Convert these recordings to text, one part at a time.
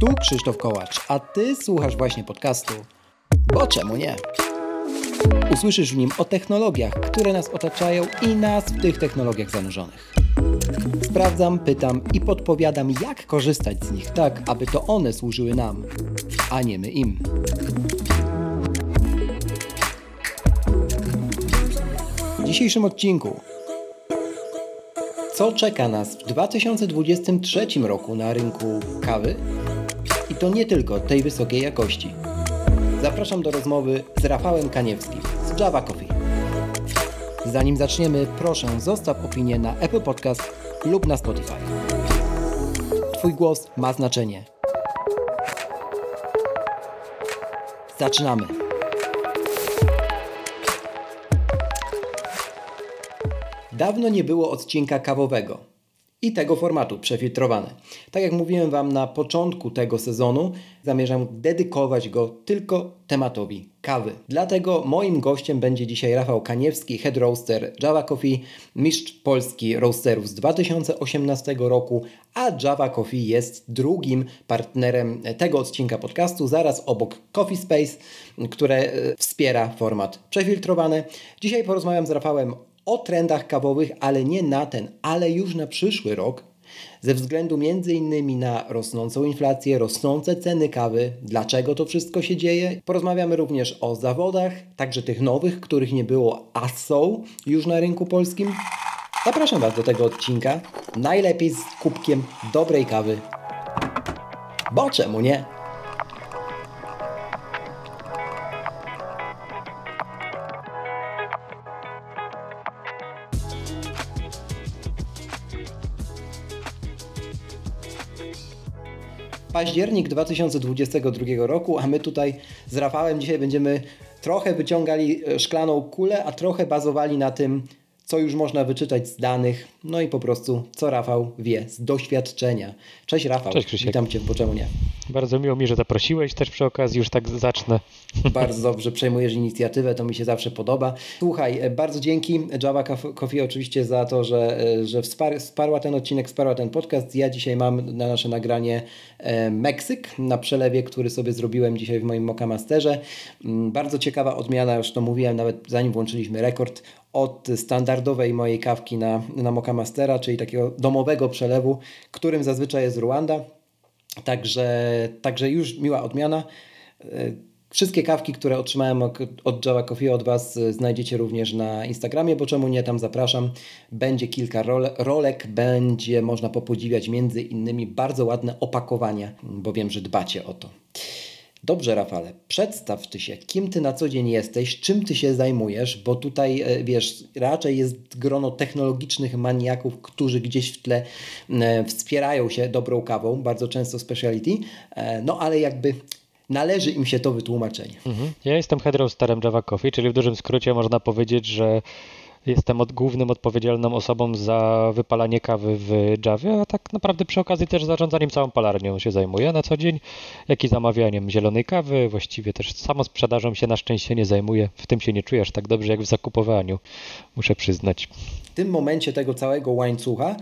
Tu Krzysztof Kołacz, a ty słuchasz właśnie podcastu. Bo czemu nie? Usłyszysz w nim o technologiach, które nas otaczają i nas w tych technologiach zanurzonych. Sprawdzam, pytam i podpowiadam, jak korzystać z nich tak, aby to one służyły nam, a nie my im. W dzisiejszym odcinku co czeka nas w 2023 roku na rynku kawy? I to nie tylko tej wysokiej jakości. Zapraszam do rozmowy z Rafałem Kaniewskim z Java Coffee. Zanim zaczniemy, proszę zostaw opinię na Apple Podcast lub na Spotify. Twój głos ma znaczenie. Zaczynamy. Dawno nie było odcinka kawowego i tego formatu przefiltrowane. Tak jak mówiłem Wam na początku tego sezonu, zamierzam dedykować go tylko tematowi kawy. Dlatego moim gościem będzie dzisiaj Rafał Kaniewski, head roaster Java Coffee, mistrz Polski roasterów z 2018 roku, a Java Coffee jest drugim partnerem tego odcinka podcastu, zaraz obok Coffee Space, które e, wspiera format przefiltrowany. Dzisiaj porozmawiam z Rafałem o trendach kawowych, ale nie na ten, ale już na przyszły rok, ze względu innymi na rosnącą inflację, rosnące ceny kawy, dlaczego to wszystko się dzieje. Porozmawiamy również o zawodach, także tych nowych, których nie było, a są już na rynku polskim. Zapraszam Was do tego odcinka, najlepiej z kubkiem dobrej kawy. Bo czemu nie? Październik 2022 roku, a my tutaj z Rafałem dzisiaj będziemy trochę wyciągali e, szklaną kulę, a trochę bazowali na tym, co już można wyczytać z danych, no i po prostu co Rafał wie z doświadczenia. Cześć Rafał, Cześć Krzysiek. witam Cię w Poczemu Nie. Bardzo miło mi, że zaprosiłeś, też przy okazji już tak zacznę. Bardzo dobrze przejmujesz inicjatywę, to mi się zawsze podoba. Słuchaj, e, bardzo dzięki Java Coffee oczywiście za to, że, e, że wspar, wsparła ten odcinek, wsparła ten podcast. Ja dzisiaj mam na nasze nagranie e, Meksyk na przelewie, który sobie zrobiłem dzisiaj w moim Moka Masterze. Mm, bardzo ciekawa odmiana, już to mówiłem nawet zanim włączyliśmy rekord, od standardowej mojej kawki na, na Moka Mastera, czyli takiego domowego przelewu, którym zazwyczaj jest Ruanda. Także, także już miła odmiana. Wszystkie kawki, które otrzymałem od Java Coffee od Was znajdziecie również na Instagramie, bo czemu nie, tam zapraszam. Będzie kilka role, rolek, będzie można popodziwiać między innymi bardzo ładne opakowania, bo wiem, że dbacie o to. Dobrze, Rafale, przedstaw ty się, kim ty na co dzień jesteś, czym ty się zajmujesz, bo tutaj e, wiesz, raczej jest grono technologicznych maniaków, którzy gdzieś w tle e, wspierają się dobrą kawą, bardzo często speciality, e, no ale jakby należy im się to wytłumaczenie. Mhm. Ja jestem head roasterem Java Coffee, czyli w dużym skrócie można powiedzieć, że Jestem od, głównym odpowiedzialną osobą za wypalanie kawy w Javie, a tak naprawdę przy okazji też zarządzaniem całą palarnią się zajmuję na co dzień, jak i zamawianiem zielonej kawy. Właściwie też samo sprzedażą się na szczęście nie zajmuję. W tym się nie czujesz tak dobrze jak w zakupowaniu, muszę przyznać. W tym momencie tego całego łańcucha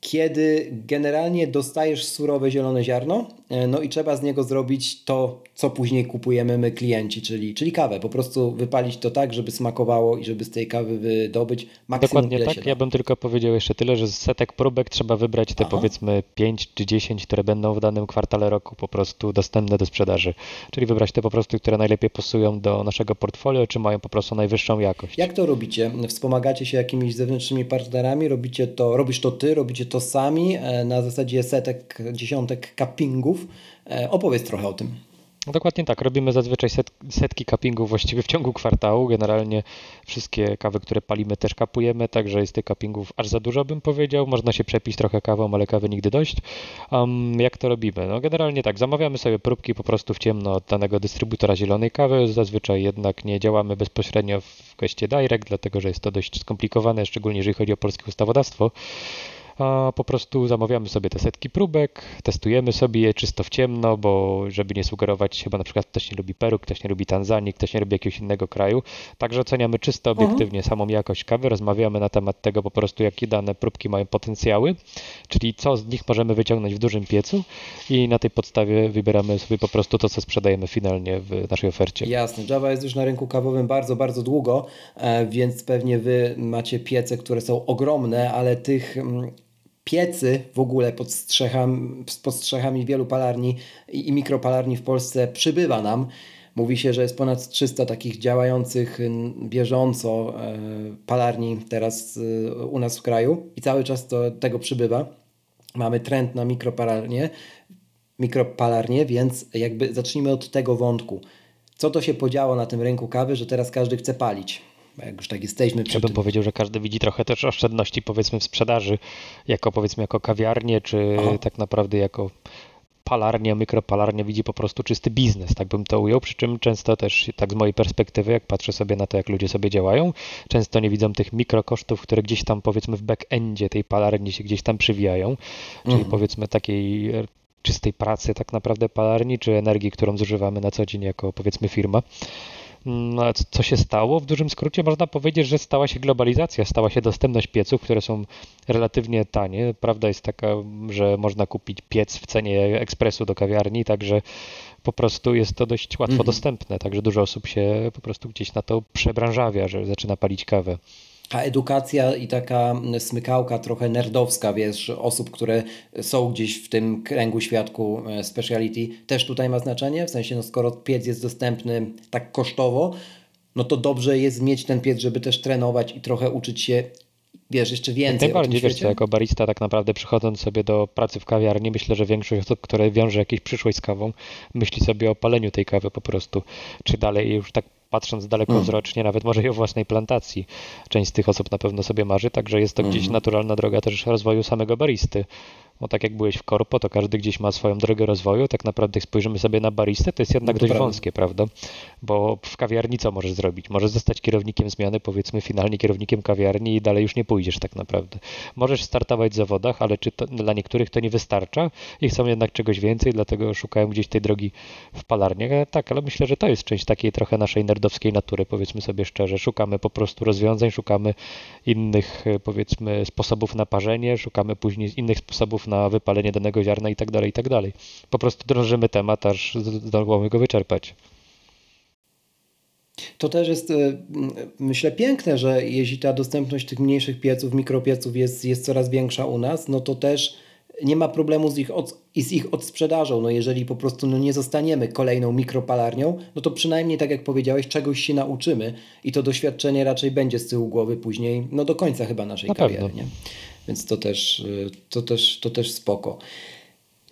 kiedy generalnie dostajesz surowe zielone ziarno, e, no i trzeba z niego zrobić to, co później kupujemy my klienci, czyli, czyli kawę. Po prostu wypalić to tak, żeby smakowało i żeby z tej kawy wydobyć maksimum Dokładnie tak. Ja bym tylko powiedział jeszcze tyle, że z setek próbek trzeba wybrać te Aha. powiedzmy 5 czy 10, które będą w danym kwartale roku po prostu dostępne do sprzedaży. Czyli wybrać te po prostu, które najlepiej pasują do naszego portfolio, czy mają po prostu najwyższą jakość. Jak to robicie? Wspomagacie się jakimiś zewnętrznymi partnerami? Robicie to, robisz to ty, robicie to sami e, na zasadzie setek, dziesiątek cuppingów. E, opowiedz trochę o tym. Dokładnie tak. Robimy zazwyczaj set, setki cuppingów właściwie w ciągu kwartału. Generalnie wszystkie kawy, które palimy też kapujemy, także jest tych cuppingów aż za dużo bym powiedział. Można się przepić trochę kawą, ale kawy nigdy dość. Um, jak to robimy? No generalnie tak, zamawiamy sobie próbki po prostu w ciemno od danego dystrybutora zielonej kawy. Zazwyczaj jednak nie działamy bezpośrednio w kwestii direct, dlatego że jest to dość skomplikowane, szczególnie jeżeli chodzi o polskie ustawodawstwo. A po prostu zamawiamy sobie te setki próbek, testujemy sobie je czysto w ciemno, bo żeby nie sugerować, chyba na przykład ktoś nie lubi Peru, ktoś nie lubi Tanzanii, ktoś nie lubi jakiegoś innego kraju. Także oceniamy czysto mhm. obiektywnie mhm. samą jakość kawy, rozmawiamy na temat tego po prostu, jakie dane próbki mają potencjały, czyli co z nich możemy wyciągnąć w dużym piecu i na tej podstawie wybieramy sobie po prostu to, co sprzedajemy finalnie w naszej ofercie. Jasne, Java jest już na rynku kawowym bardzo, bardzo długo, e, więc pewnie Wy macie piece, które są ogromne, ale tych mm, piecy w ogóle pod strzechami, pod strzechami wielu palarni i mikropalarni w Polsce przybywa nam. Mówi się, że jest ponad 300 takich działających bieżąco e, palarni teraz e, u nas w kraju i cały czas to, tego przybywa. Mamy trend na mikropalarnie, mikropalarnie, więc jakby zacznijmy od tego wątku. Co to się podziało na tym rynku kawy, że teraz każdy chce palić? Jak już tak jesteśmy przy Ja bym tym. powiedział, że każdy widzi trochę też oszczędności powiedzmy w sprzedaży, jako powiedzmy jako kawiarnię, czy Aha. tak naprawdę jako palarnia, mikropalarnia widzi po prostu czysty biznes, tak bym to ujął, przy czym często też tak z mojej perspektywy, jak patrzę sobie na to, jak ludzie sobie działają, często nie widzą tych mikrokosztów, które gdzieś tam powiedzmy w backendzie tej palarni się gdzieś tam przywijają, czyli mhm. powiedzmy takiej czystej pracy tak naprawdę palarni, czy energii, którą zużywamy na co dzień jako powiedzmy firma. No, co się stało? W dużym skrócie można powiedzieć, że stała się globalizacja, stała się dostępność pieców, które są relatywnie tanie. Prawda jest taka, że można kupić piec w cenie ekspresu do kawiarni, także po prostu jest to dość łatwo mhm. dostępne, także dużo osób się po prostu gdzieś na to przebranżawia, że zaczyna palić kawę ta edukacja i taka smykałka trochę nerdowska, wiesz, osób, które są gdzieś w tym kręgu świadku e, speciality, też tutaj ma znaczenie? W sensie, no skoro piec jest dostępny tak kosztowo, no to dobrze jest mieć ten piec, żeby też trenować i trochę uczyć się wiesz, jeszcze więcej. Najbardziej, wiesz co, jako barista tak naprawdę przychodząc sobie do pracy w kawiarni, myślę, że większość osób, które wiąże jakieś przyszłość z kawą, myśli sobie o paleniu tej kawy po prostu, czy dalej już tak patrząc dalekowzrocznie, nawet może i o własnej plantacji. Część z tych osób na pewno sobie marzy, także jest to gdzieś mhm. naturalna droga też rozwoju samego baristy bo tak jak byłeś w korpo, to każdy gdzieś ma swoją drogę rozwoju. Tak naprawdę, jak spojrzymy sobie na baristę, to jest jednak no dość wąskie, prawda? Bo w kawiarni co możesz zrobić? Możesz zostać kierownikiem zmiany, powiedzmy finalnie kierownikiem kawiarni i dalej już nie pójdziesz tak naprawdę. Możesz startować w zawodach, ale czy to, dla niektórych to nie wystarcza i chcą jednak czegoś więcej, dlatego szukają gdzieś tej drogi w palarniach. Tak, ale myślę, że to jest część takiej trochę naszej nerdowskiej natury, powiedzmy sobie szczerze. Szukamy po prostu rozwiązań, szukamy innych, powiedzmy, sposobów na parzenie, szukamy później innych sposobów na wypalenie danego ziarna i tak dalej, i tak dalej. Po prostu drążymy temat, aż zdołamy go wyczerpać. To też jest, e, myślę, piękne, że jeśli ta dostępność tych mniejszych pieców, mikropieców jest, jest coraz większa u nas, no to też nie ma problemu z ich, od, z ich odsprzedażą. No jeżeli po prostu no nie zostaniemy kolejną mikropalarnią, no to przynajmniej, tak jak powiedziałeś, czegoś się nauczymy i to doświadczenie raczej będzie z tyłu głowy później, no do końca chyba naszej Na kariery. Nie? Więc to też, y, to też, to też spoko.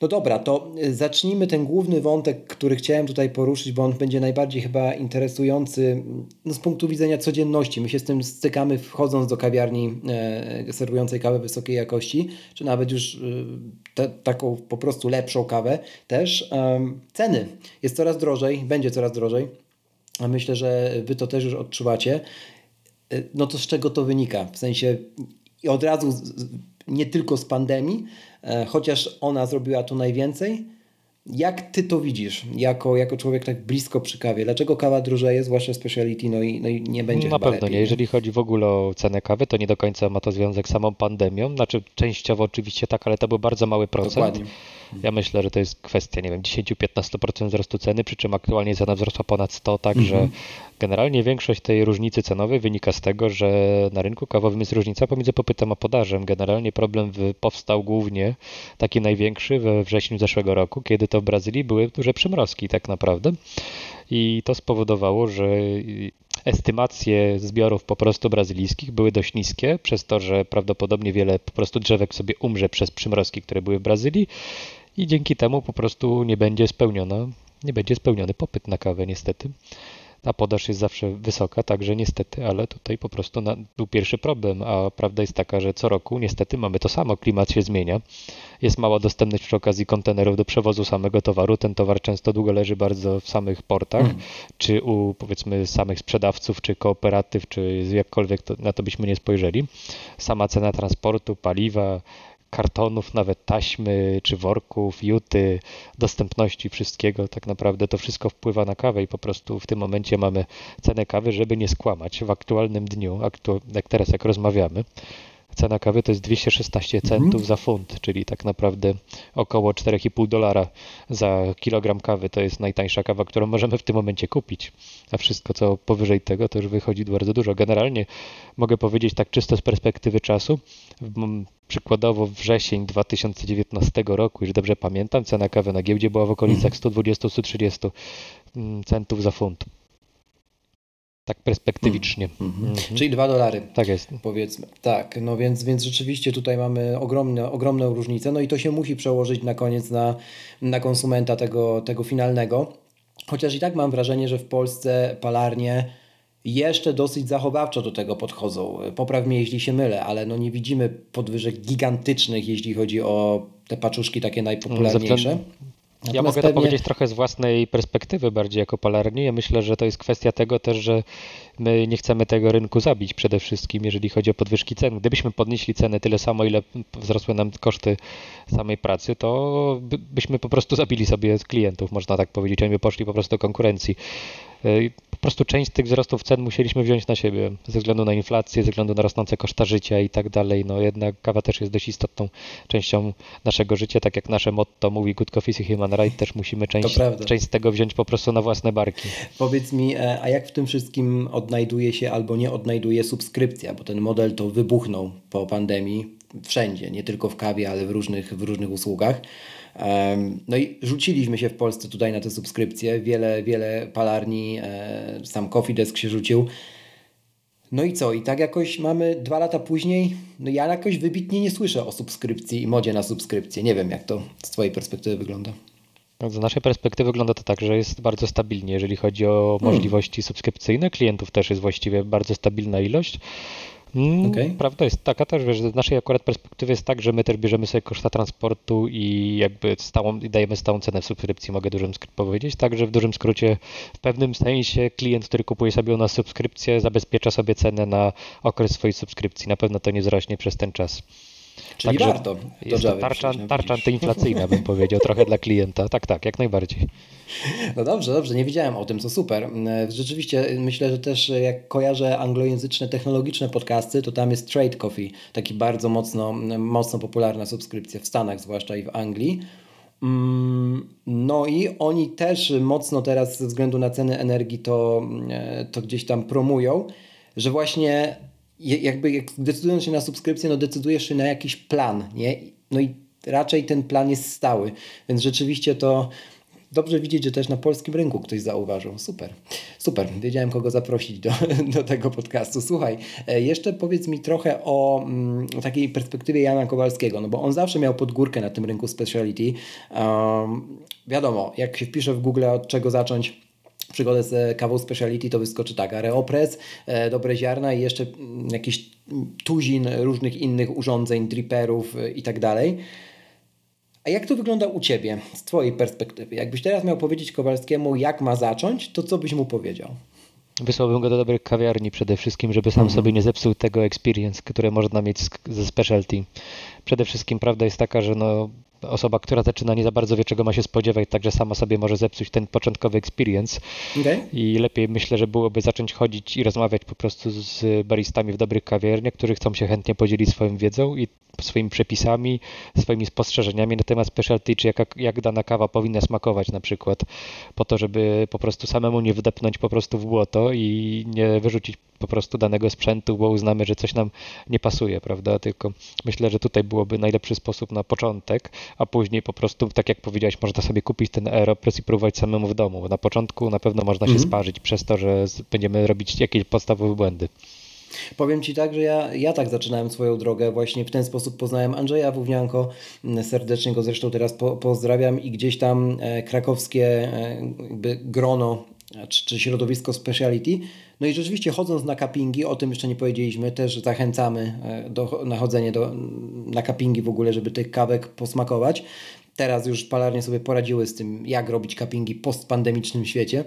No dobra, to y, zacznijmy ten główny wątek, który chciałem tutaj poruszyć, bo on będzie najbardziej chyba interesujący no, z punktu widzenia codzienności. My się z tym stykamy wchodząc do kawiarni e, serwującej kawę wysokiej jakości, czy nawet już e, te, taką po prostu lepszą kawę też. E, ceny. Jest coraz drożej, będzie coraz drożej. A myślę, że Wy to też już odczuwacie. E, no to z czego to wynika? W sensie i od razu nie tylko z pandemii, e, chociaż ona zrobiła tu najwięcej. Jak ty to widzisz, jako, jako człowiek tak blisko przy kawie? Dlaczego kawa drożeje, zwłaszcza speciality, no i, no i nie będzie Na pewno lepiej, nie. Jeżeli chodzi w ogóle o cenę kawy, to nie do końca ma to związek z samą pandemią. Znaczy częściowo oczywiście tak, ale to był bardzo mały procent. Dokładnie. Ja myślę, że to jest kwestia, nie wiem, 10-15% wzrostu ceny, przy czym aktualnie cena wzrosła ponad 100, także mhm. generalnie większość tej różnicy cenowej wynika z tego, że na rynku kawowym jest różnica pomiędzy popytem a podażem. Generalnie problem powstał głównie taki największy we wrześniu zeszłego roku, kiedy to w Brazylii były duże przymrozki tak naprawdę i to spowodowało, że estymacje zbiorów po prostu brazylijskich były dość niskie, przez to, że prawdopodobnie wiele po prostu drzewek sobie umrze przez przymrozki, które były w Brazylii i dzięki temu po prostu nie będzie spełniona, nie będzie spełniony popyt na kawę niestety. A podaż jest zawsze wysoka, także niestety, ale tutaj po prostu na, był pierwszy problem, a prawda jest taka, że co roku niestety mamy to samo, klimat się zmienia. Jest mała dostępność przy okazji kontenerów do przewozu samego towaru. Ten towar często długo leży bardzo w samych portach, mm. czy u powiedzmy samych sprzedawców, czy kooperatyw, czy jakkolwiek to, na to byśmy nie spojrzeli. Sama cena transportu, paliwa, kartonów, nawet taśmy czy worków, juty, dostępności wszystkiego. Tak naprawdę to wszystko wpływa na kawę i po prostu w tym momencie mamy cenę kawy, żeby nie skłamać. W aktualnym dniu, jak teraz jak rozmawiamy, cena kawy to jest 216 centów mhm. za funt, czyli tak naprawdę około 4,5 dolara za kilogram kawy. To jest najtańsza kawa, którą możemy w tym momencie kupić. A wszystko, co powyżej tego, to już wychodzi bardzo dużo. Generalnie mogę powiedzieć tak czysto z perspektywy czasu. Przykładowo wrzesień 2019 roku, już dobrze pamiętam, cena kawy na giełdzie była w okolicach 120-130 mm, centów za funt tak perspektywicznie. Mm, mm, mm. Czyli dwa dolary. Tak jest. Powiedzmy. Tak, no więc, więc rzeczywiście tutaj mamy ogromne, ogromną różnicę, no i to się musi przełożyć na koniec na, na konsumenta tego, tego finalnego. Chociaż i tak mam wrażenie, że w Polsce palarnie jeszcze dosyć zachowawczo do tego podchodzą. Popraw mnie, jeśli się mylę, ale no nie widzimy podwyżek gigantycznych, jeśli chodzi o te paczuszki takie najpopularniejsze. Natomiast ja mogę pewnie... to powiedzieć trochę z własnej perspektywy bardziej jako palarni. Ja myślę, że to jest kwestia tego też, że my nie chcemy tego rynku zabić przede wszystkim, jeżeli chodzi o podwyżki cen. Gdybyśmy podnieśli ceny tyle samo, ile wzrosły nam koszty samej pracy, to byśmy po prostu zabili sobie klientów, można tak powiedzieć. Oni by poszli po prostu do konkurencji. Po prostu część tych wzrostów cen musieliśmy wziąć na siebie ze względu na inflację, ze względu na rosnące koszta życia i tak dalej. No jednak kawa też jest dość istotną częścią naszego życia, tak jak nasze motto mówi Good Coffee Human Right, też musimy część, część z tego wziąć po prostu na własne barki. Powiedz mi, e, a jak w tym wszystkim odnajduje się albo nie odnajduje subskrypcja, bo ten model to wybuchnął po pandemii wszędzie, nie tylko w kawie, ale w różnych, w różnych usługach. No i rzuciliśmy się w Polsce tutaj na te subskrypcje. Wiele, wiele palarni, e, sam Coffee Desk się rzucił. No i co? I tak jakoś mamy dwa lata później. No ja jakoś wybitnie nie słyszę o subskrypcji i modzie na subskrypcję. Nie wiem, jak to z Twojej perspektywy wygląda. Z naszej perspektywy wygląda to tak, że jest bardzo stabilnie, jeżeli chodzi o możliwości subskrypcyjne. Klientów też jest właściwie bardzo stabilna ilość. Mm, okay. Prawda jest taka też, że z naszej akurat perspektywy jest tak, że my też bierzemy sobie koszta transportu i jakby stałą, dajemy stałą cenę w subskrypcji, mogę dużym powiedzieć. Także w dużym skrócie, w pewnym sensie klient, który kupuje sobie u nas subskrypcję, zabezpiecza sobie cenę na okres swojej subskrypcji. Na pewno to nie wzrośnie przez ten czas. Czyli Także warto. Jest to tarcza, tarcza antyinflacyjna, bym powiedział, trochę dla klienta. Tak, tak, jak najbardziej. No dobrze, dobrze, nie wiedziałem o tym, co super. Rzeczywiście myślę, że też jak kojarzę anglojęzyczne, technologiczne podcasty, to tam jest Trade Coffee, taki bardzo mocno, mocno popularna subskrypcja w Stanach, zwłaszcza i w Anglii. Mm, no i oni też mocno teraz ze względu na ceny energii to, to gdzieś tam promują, że właśnie jakby jak decydując się na subskrypcję, no decydujesz się na jakiś plan, nie? No i raczej ten plan jest stały, więc rzeczywiście to dobrze widzieć, że też na polskim rynku ktoś zauważył. Super, super. Wiedziałem, kogo zaprosić do, do tego podcastu. Słuchaj, e, jeszcze powiedz mi trochę o, mm, o takiej perspektywie Jana Kowalskiego, no bo on zawsze miał podgórkę na tym rynku speciality. Um, wiadomo, jak się wpisze w Google, od czego zacząć, przygodę z kawą speciality to wyskoczy tak, areopres, e, dobre ziarna i jeszcze mm, jakiś tuzin różnych innych urządzeń, dripperów e, i tak dalej. A jak to wygląda u Ciebie z Twojej perspektywy? Jakbyś teraz miał powiedzieć Kowalskiemu, jak ma zacząć, to co byś mu powiedział? Wysłałbym go do dobrych kawiarni przede wszystkim, żeby sam mhm. sobie nie zepsuł tego experience, które można mieć ze specialty. Przede wszystkim prawda jest taka, że no, osoba, która zaczyna nie za bardzo wie, czego ma się spodziewać, także sama sobie może zepsuć ten początkowy experience. Okay. I lepiej myślę, że byłoby zacząć chodzić i rozmawiać po prostu z baristami w dobrych kawiarniach, którzy chcą się chętnie podzielić swoją wiedzą i swoimi przepisami, swoimi spostrzeżeniami na temat specialty, czy jak, jak dana kawa powinna smakować na przykład, po to, żeby po prostu samemu nie wdepnąć po prostu w błoto i nie wyrzucić po prostu danego sprzętu, bo uznamy, że coś nam nie pasuje, prawda? Tylko myślę, że tutaj byłoby najlepszy sposób na początek, a później po prostu, tak jak powiedziałeś, można sobie kupić ten Aeropress i próbować samemu w domu. Na początku na pewno można się -hmm. sparzyć przez to, że będziemy robić jakieś podstawowe błędy. Powiem Ci tak, że ja, ja tak zaczynałem swoją drogę, właśnie w ten sposób poznałem Andrzeja Wównianko, serdecznie go zresztą teraz po, pozdrawiam i gdzieś tam e, krakowskie e, grono czy, czy środowisko speciality. No i rzeczywiście chodząc na kapingi, o tym jeszcze nie powiedzieliśmy, też zachęcamy e, do, na chodzenie do, na kapingi w ogóle, żeby tych kawek posmakować. Teraz już palarnie sobie poradziły z tym, jak robić kapingi w postpandemicznym świecie.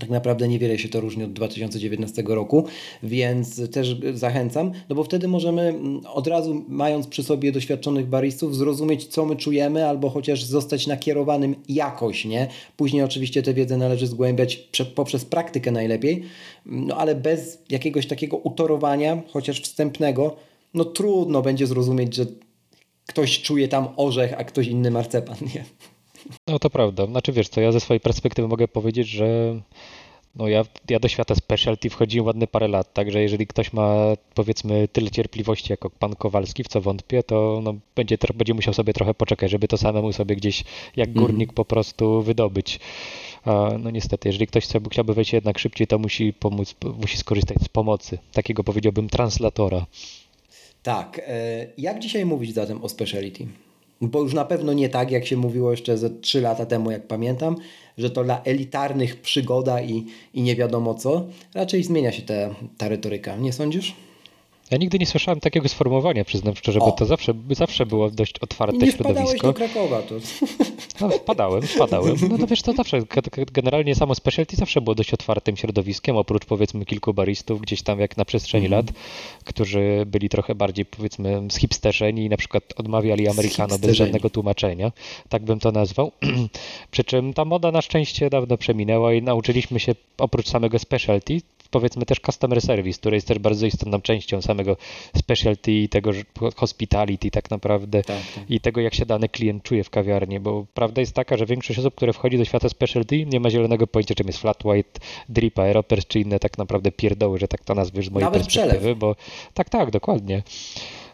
Tak naprawdę niewiele się to różni od 2019 roku, więc też zachęcam, no bo wtedy możemy mm, od razu, mając przy sobie doświadczonych baristów, zrozumieć, co my czujemy, albo chociaż zostać nakierowanym jakoś, nie? Później oczywiście tę wiedzę należy zgłębiać poprzez praktykę najlepiej, no ale bez jakiegoś takiego utorowania, chociaż wstępnego, no trudno będzie zrozumieć, że ktoś czuje tam orzech, a ktoś inny marcepan, nie? No to prawda. Znaczy wiesz co, ja ze swojej perspektywy mogę powiedzieć, że no ja, ja do świata specialty wchodziłem ładne parę lat, także jeżeli ktoś ma powiedzmy tyle cierpliwości jako pan Kowalski, w co wątpię, to no, będzie, będzie musiał sobie trochę poczekać, żeby to samemu sobie gdzieś jak mhm. górnik mm. po prostu wydobyć. A, no niestety, jeżeli ktoś chce, chciałby wejść jednak szybciej, to musi pomóc, musi skorzystać z pomocy, takiego powiedziałbym translatora. Tak. E, jak dzisiaj mówić zatem o speciality? Bo już na pewno nie tak, jak się mówiło jeszcze ze 3 lata temu, jak pamiętam, że to dla elitarnych przygoda i, i nie wiadomo co. Raczej zmienia się ta, ta retoryka, nie sądzisz? Ja nigdy nie słyszałem takiego sformułowania, przyznam szczerze, o. bo to zawsze, zawsze było dość otwarte nie środowisko. Nie do Krakowa. To... No, wpadałem, wpadałem. No to wiesz, to zawsze, generalnie samo specialty zawsze było dość otwartym środowiskiem, oprócz powiedzmy kilku baristów gdzieś tam jak na przestrzeni mm. lat, którzy byli trochę bardziej powiedzmy schipsterzeni i na przykład odmawiali Amerykano bez żadnego tłumaczenia. Tak bym to nazwał. Przy czym ta moda na szczęście dawno przeminęła i nauczyliśmy się oprócz samego specialty powiedzmy też customer service, który jest też bardzo istotną częścią samego specialty i tego hospitality tak naprawdę tak, tak. i tego jak się dany klient czuje w kawiarni, bo prawda jest taka, że większość osób, które wchodzi do świata specialty nie ma zielonego pojęcia czym jest flat white, drip, aeropers czy inne tak naprawdę pierdoły, że tak to nazwiesz z mojej Nawet perspektywy, przelew. bo tak, tak, dokładnie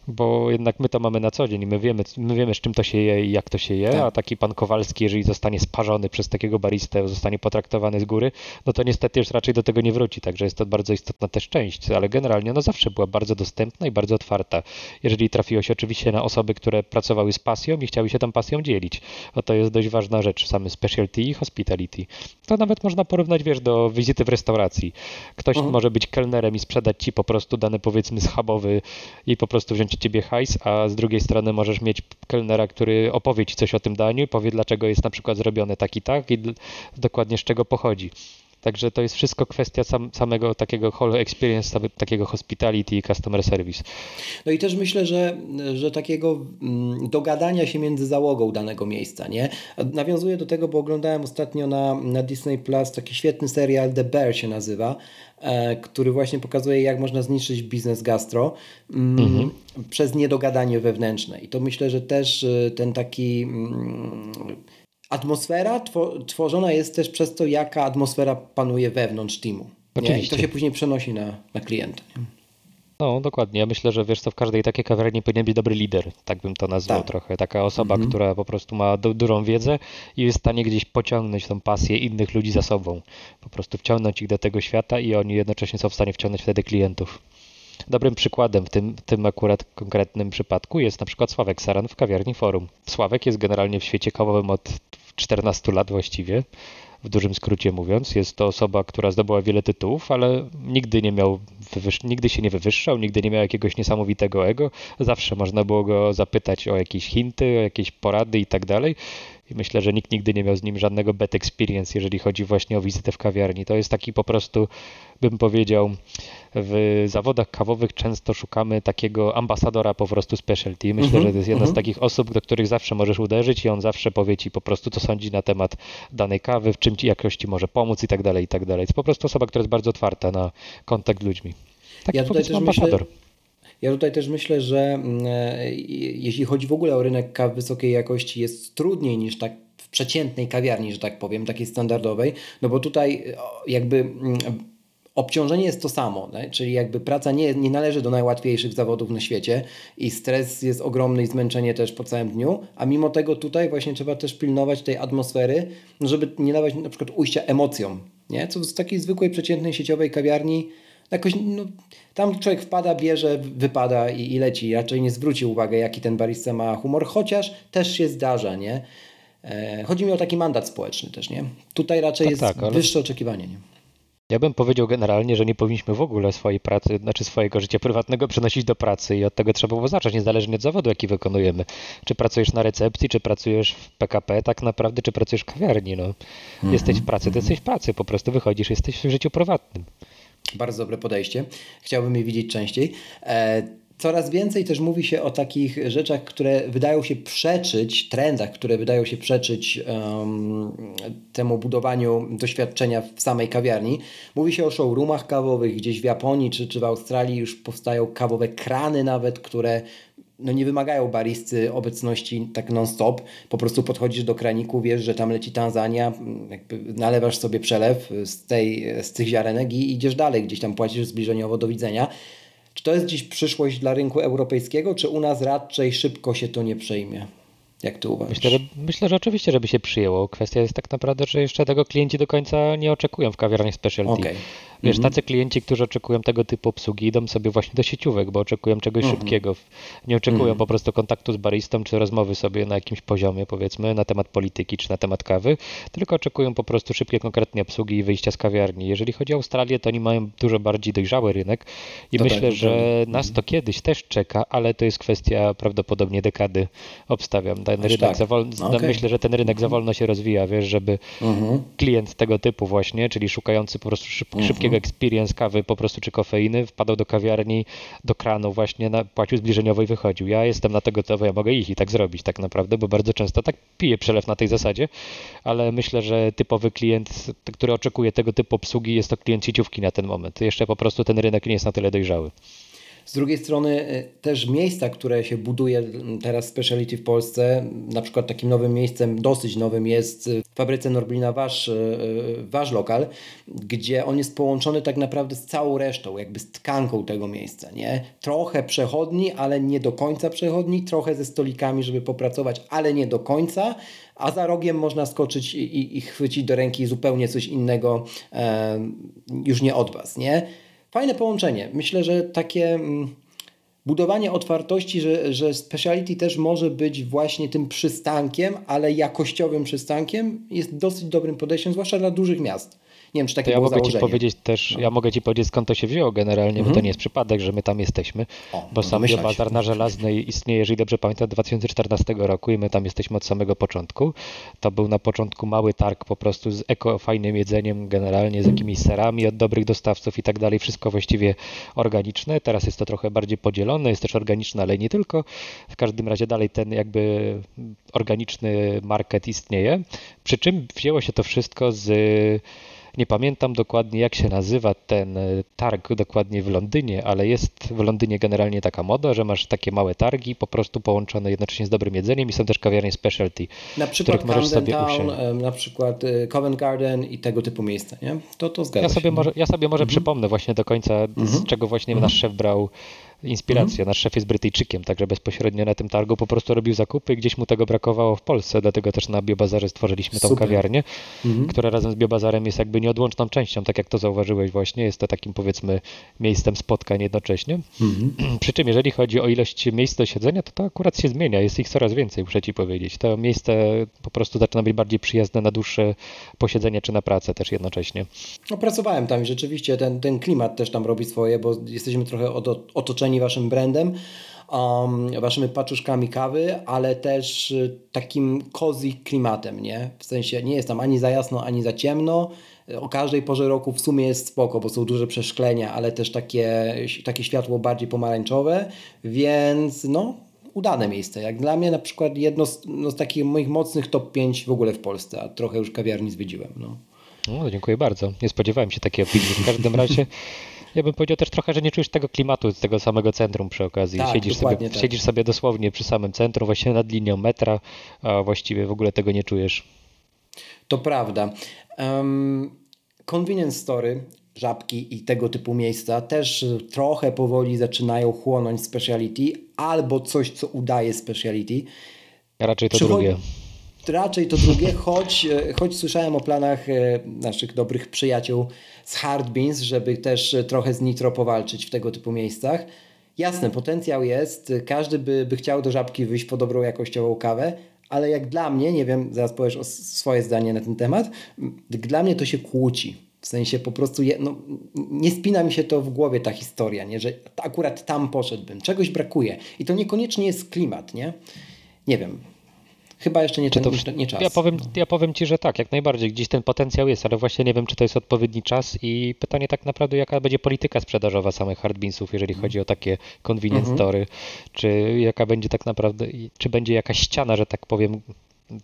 bo jednak my to mamy na co dzień i my wiemy, my wiemy z czym to się je i jak to się je, tak. a taki pan Kowalski, jeżeli zostanie sparzony przez takiego baristę, zostanie potraktowany z góry, no to niestety już raczej do tego nie wróci, także jest to bardzo istotna też część, ale generalnie no zawsze była bardzo dostępna i bardzo otwarta. Jeżeli trafiło się oczywiście na osoby, które pracowały z pasją i chciały się tą pasją dzielić, a to jest dość ważna rzecz, same specialty i hospitality. To nawet można porównać, wiesz, do wizyty w restauracji. Ktoś mhm. może być kelnerem i sprzedać ci po prostu dany powiedzmy schabowy i po prostu wziąć ciebie hajs, a z drugiej strony możesz mieć kelnera, który opowie ci coś o tym daniu i powie, dlaczego jest na przykład zrobione tak i tak i dokładnie z czego pochodzi. Także to jest wszystko kwestia sam, samego takiego whole experience, takiego hospitality i customer service. No i też myślę, że, że takiego mm, dogadania się między załogą danego miejsca, nie? Nawiązuję do tego, bo oglądałem ostatnio na, na Disney Plus taki świetny serial The Bear się nazywa, e, który właśnie pokazuje, jak można zniszczyć biznes gastro mm, mhm. przez niedogadanie wewnętrzne. I to myślę, że też e, ten taki atmosfera tworzona jest też przez to, jaka atmosfera panuje wewnątrz teamu. Nie? I to się później przenosi na, na klienta. Nie? No, dokładnie. Ja myślę, że wiesz co, w każdej takiej kawiarni powinien być dobry lider, tak bym to nazwał tak. trochę. Taka osoba, mhm. która po prostu ma du dużą wiedzę i jest w stanie gdzieś pociągnąć tą pasję innych ludzi za sobą. Po prostu wciągnąć ich do tego świata i oni jednocześnie są w stanie wciągnąć wtedy klientów. Dobrym przykładem w tym, tym akurat konkretnym przypadku jest na przykład Sławek Saran w kawiarni Forum. Sławek jest generalnie w świecie kawowym od 14 lat właściwie, w dużym skrócie mówiąc. Jest to osoba, która zdobyła wiele tytułów, ale nigdy nie miał, nigdy się nie wywyższał, nigdy nie miał jakiegoś niesamowitego ego. Zawsze można było go zapytać o jakieś hinty, o jakieś porady i tak dalej. I myślę, że nikt nigdy nie miał z nim żadnego bad experience, jeżeli chodzi właśnie o wizytę w kawiarni. To jest taki po prostu, bym powiedział, w zawodach kawowych często szukamy takiego ambasadora po prostu specialty. Myślę, mm -hmm, że to jest jedna mm -hmm. z mhm. takich osób, do których zawsze możesz uderzyć i on zawsze powie ci po prostu, co sądzi na temat danej kawy, w czym ci jakości może pomóc i tak dalej, i tak dalej. To po prostu osoba, która jest bardzo otwarta na kontakt z ludźmi. Taki ja tutaj też ambasador. Myślę... Ja tutaj też myślę, że mm, e, jeśli chodzi w ogóle o rynek kaw wysokiej jakości, jest trudniej niż tak w przeciętnej kawiarni, że tak powiem, takiej standardowej, no bo tutaj jakby mm, obciążenie jest to samo, czyli jakby praca nie, nie należy do najłatwiejszych zawodów na świecie i stres jest ogromny i zmęczenie też po całym dniu, a mimo tego tutaj właśnie trzeba też pilnować tej atmosfery, żeby nie dawać na przykład ujścia emocjom, nie? co w takiej zwykłej, przeciętnej sieciowej kawiarni jakoś, no, tam człowiek wpada, bierze, wypada i, i leci. Raczej nie zwróci uwagi, jaki ten barista ma humor, chociaż też się zdarza, nie? E, chodzi mi o taki mandat społeczny też, nie? Tutaj raczej tak, jest tak, ale... wyższe oczekiwanie, nie? Ja bym powiedział generalnie, że nie powinniśmy w ogóle swojej pracy, znaczy swojego życia prywatnego przenosić do pracy i od tego trzeba było zacząć, niezależnie od zawodu, jaki wykonujemy. Czy pracujesz na recepcji, czy pracujesz w PKP tak naprawdę, czy pracujesz w kawiarni. No. Mhm. Jesteś w pracy, to jesteś w pracy, po prostu wychodzisz, jesteś w życiu prywatnym. Bardzo dobre podejście. Chciałbym je widzieć częściej. E, coraz więcej też mówi się o takich rzeczach, które wydają się przeczyć, trendach, które wydają się przeczyć um, temu budowaniu doświadczenia w samej kawiarni. Mówi się o showroomach kawowych, gdzieś w Japonii czy, czy w Australii już powstają kawowe krany nawet, które no nie wymagają baristy obecności tak non-stop. Po prostu podchodzisz do kraniku, wiesz, że tam leci Tanzania, jakby nalewasz sobie przelew z, tej, z tych ziarenek i idziesz dalej, gdzieś tam płacisz zbliżeniowo do widzenia. Czy to jest dziś przyszłość dla rynku europejskiego, czy u nas raczej szybko się to nie przejmie? Jak ty uważasz? Myślę że, myślę, że oczywiście, żeby się przyjęło. Kwestia jest tak naprawdę, że jeszcze tego klienci do końca nie oczekują w kawiarniach specialty. Okay. Wiesz, mhm. tacy klienci, którzy oczekują tego typu obsługi, idą sobie właśnie do sieciówek, bo oczekują czegoś mhm. szybkiego. Nie oczekują mhm. po prostu kontaktu z baristą, czy rozmowy sobie na jakimś poziomie, powiedzmy, na temat polityki, czy na temat kawy, tylko oczekują po prostu szybkie, konkretnie obsługi i wyjścia z kawiarni. Jeżeli chodzi o Australię, to oni mają dużo bardziej dojrzały rynek i to myślę, tak, że nas to mhm. kiedyś też czeka, ale to jest kwestia prawdopodobnie dekady, obstawiam. Ten rynek tak. za wolno, okay. no, myślę, że ten rynek za mhm. wolno się rozwija, wiesz, żeby klient tego typu właśnie, czyli szukający po prostu szyb, szybkiego takiego experience kawy po prostu czy kofeiny, wpadał do kawiarni, do kranu właśnie, na, płacił zbliżeniowo i wychodził. Ja jestem na to gotowy, ja mogę iść i tak zrobić tak naprawdę, bo bardzo często tak piję przelew na tej zasadzie, ale myślę, że typowy klient, który oczekuje tego typu obsługi jest to klient sieciówki na ten moment. Jeszcze po prostu ten rynek nie jest na tyle dojrzały. Z drugiej strony y, też miejsca, które się buduje teraz speciality w Polsce, na przykład takim nowym miejscem, dosyć nowym jest y, w fabryce Norblina Wasz, y, wasz lokal, gdzie on jest połączony tak naprawdę z całą resztą, jakby z tkanką tego miejsca, nie? Trochę przechodni, ale nie do końca przechodni, trochę ze stolikami, żeby popracować, ale nie do końca, a za rogiem można skoczyć i, i, i chwycić do ręki zupełnie coś innego, e, już nie od Was, nie? Fajne połączenie. Myślę, że takie mm, budowanie otwartości, że, że speciality też może być właśnie tym przystankiem, ale jakościowym przystankiem jest dosyć dobrym podejściem, zwłaszcza dla dużych miast. Nie wiem, czy takie to ja mogę założenie. Ci powiedzieć też, no. ja mogę Ci powiedzieć skąd to się wzięło generalnie, mhm. bo to mhm. nie jest przypadek, że my tam jesteśmy, o, bo sam Biobazar na Żelaznej istnieje, jeżeli dobrze pamiętam, 2014 roku i my tam jesteśmy od samego początku. To był na początku mały targ po prostu z eko fajnym jedzeniem generalnie, z jakimiś serami od dobrych dostawców i tak dalej, wszystko właściwie organiczne. Teraz jest to trochę bardziej podzielone, jest też organiczne, ale nie tylko. W każdym razie dalej ten jakby organiczny market istnieje. Przy czym wzięło się to wszystko z nie pamiętam dokładnie, jak się nazywa ten e, targ dokładnie w Londynie, ale jest w Londynie generalnie taka moda, że masz takie małe targi, po prostu połączone jednocześnie z dobrym jedzeniem i są też kawiarnie specialty, na przykład możesz sobie Town, Na przykład e, Covent Garden i tego typu miejsca, nie? To, to zgadza ja sobie się. Może, ja sobie może mhm. przypomnę właśnie do końca, mhm. z czego właśnie mhm. nasz szef brał inspirację. Mhm. Nasz szef jest Brytyjczykiem, także bezpośrednio na tym targu po prostu robił zakupy i gdzieś mu tego brakowało w Polsce, dlatego też na Biobazarze stworzyliśmy tą Super. kawiarnię, mhm. która razem z Biobazarem jest jakby nieodłączną częścią, tak jak to zauważyłeś właśnie, jest to takim powiedzmy miejscem spotkań jednocześnie. Mhm. Przy czym jeżeli chodzi o ilość miejsc do siedzenia, to to akurat się zmienia, jest ich coraz więcej, muszę Ci powiedzieć. To miejsce po prostu zaczyna być bardziej przyjazne na dłuższe posiedzenie czy na pracę też jednocześnie. No pracowałem tam i rzeczywiście ten, ten klimat też tam robi swoje, bo jesteśmy trochę otoczeni zaskoczeni waszym brandem, um, waszymi paczuszkami kawy, ale też y, takim cozy klimatem, nie? W sensie nie jest tam ani za jasno, ani za ciemno. O każdej porze roku w sumie jest spoko, bo są duże przeszklenia, ale też takie, takie światło bardziej pomarańczowe, więc no, udane miejsce. Jak dla mnie na przykład jedno z, no, z takich moich mocnych top 5 w ogóle w Polsce, a trochę już kawiarni zwiedziłem. No. No, dziękuję bardzo. Nie spodziewałem się takiej opinii. W każdym razie ja bym powiedział też trochę, że nie czujesz tego klimatu z tego samego centrum przy okazji. Tak, siedzisz, sobie, tak. siedzisz sobie dosłownie przy samym centrum, właśnie nad linią metra, a właściwie w ogóle tego nie czujesz. To prawda. Um, convenience Story, żabki i tego typu miejsca też trochę powoli zaczynają chłonąć speciality albo coś, co udaje speciality. Raczej to Przychodzi... drugie raczej to drugie, choć, e, choć słyszałem o planach e, naszych dobrych przyjaciół z Hard Beans, żeby też trochę z nitro powalczyć w tego typu miejscach. Jasne, potencjał jest, każdy by, by chciał do żabki wyjść po dobrą jakościową kawę, ale jak dla mnie, nie wiem, zaraz powiesz o swoje zdanie na ten temat, dla mnie to się kłóci. W sensie po prostu je, no, nie spina mi się to w głowie ta historia, nie? że akurat tam poszedłbym. Czegoś brakuje. I to niekoniecznie jest klimat, nie? Nie wiem. Chyba jeszcze nie, ten, to, nie, nie czas. Ja powiem, ja powiem Ci, że tak, jak najbardziej. Gdzieś ten potencjał jest, ale właśnie nie wiem, czy to jest odpowiedni czas i pytanie tak naprawdę, jaka będzie polityka sprzedażowa samych hardbeansów, jeżeli mhm. chodzi o takie convenience mhm. story, czy jaka będzie tak naprawdę, czy będzie jakaś ściana, że tak powiem,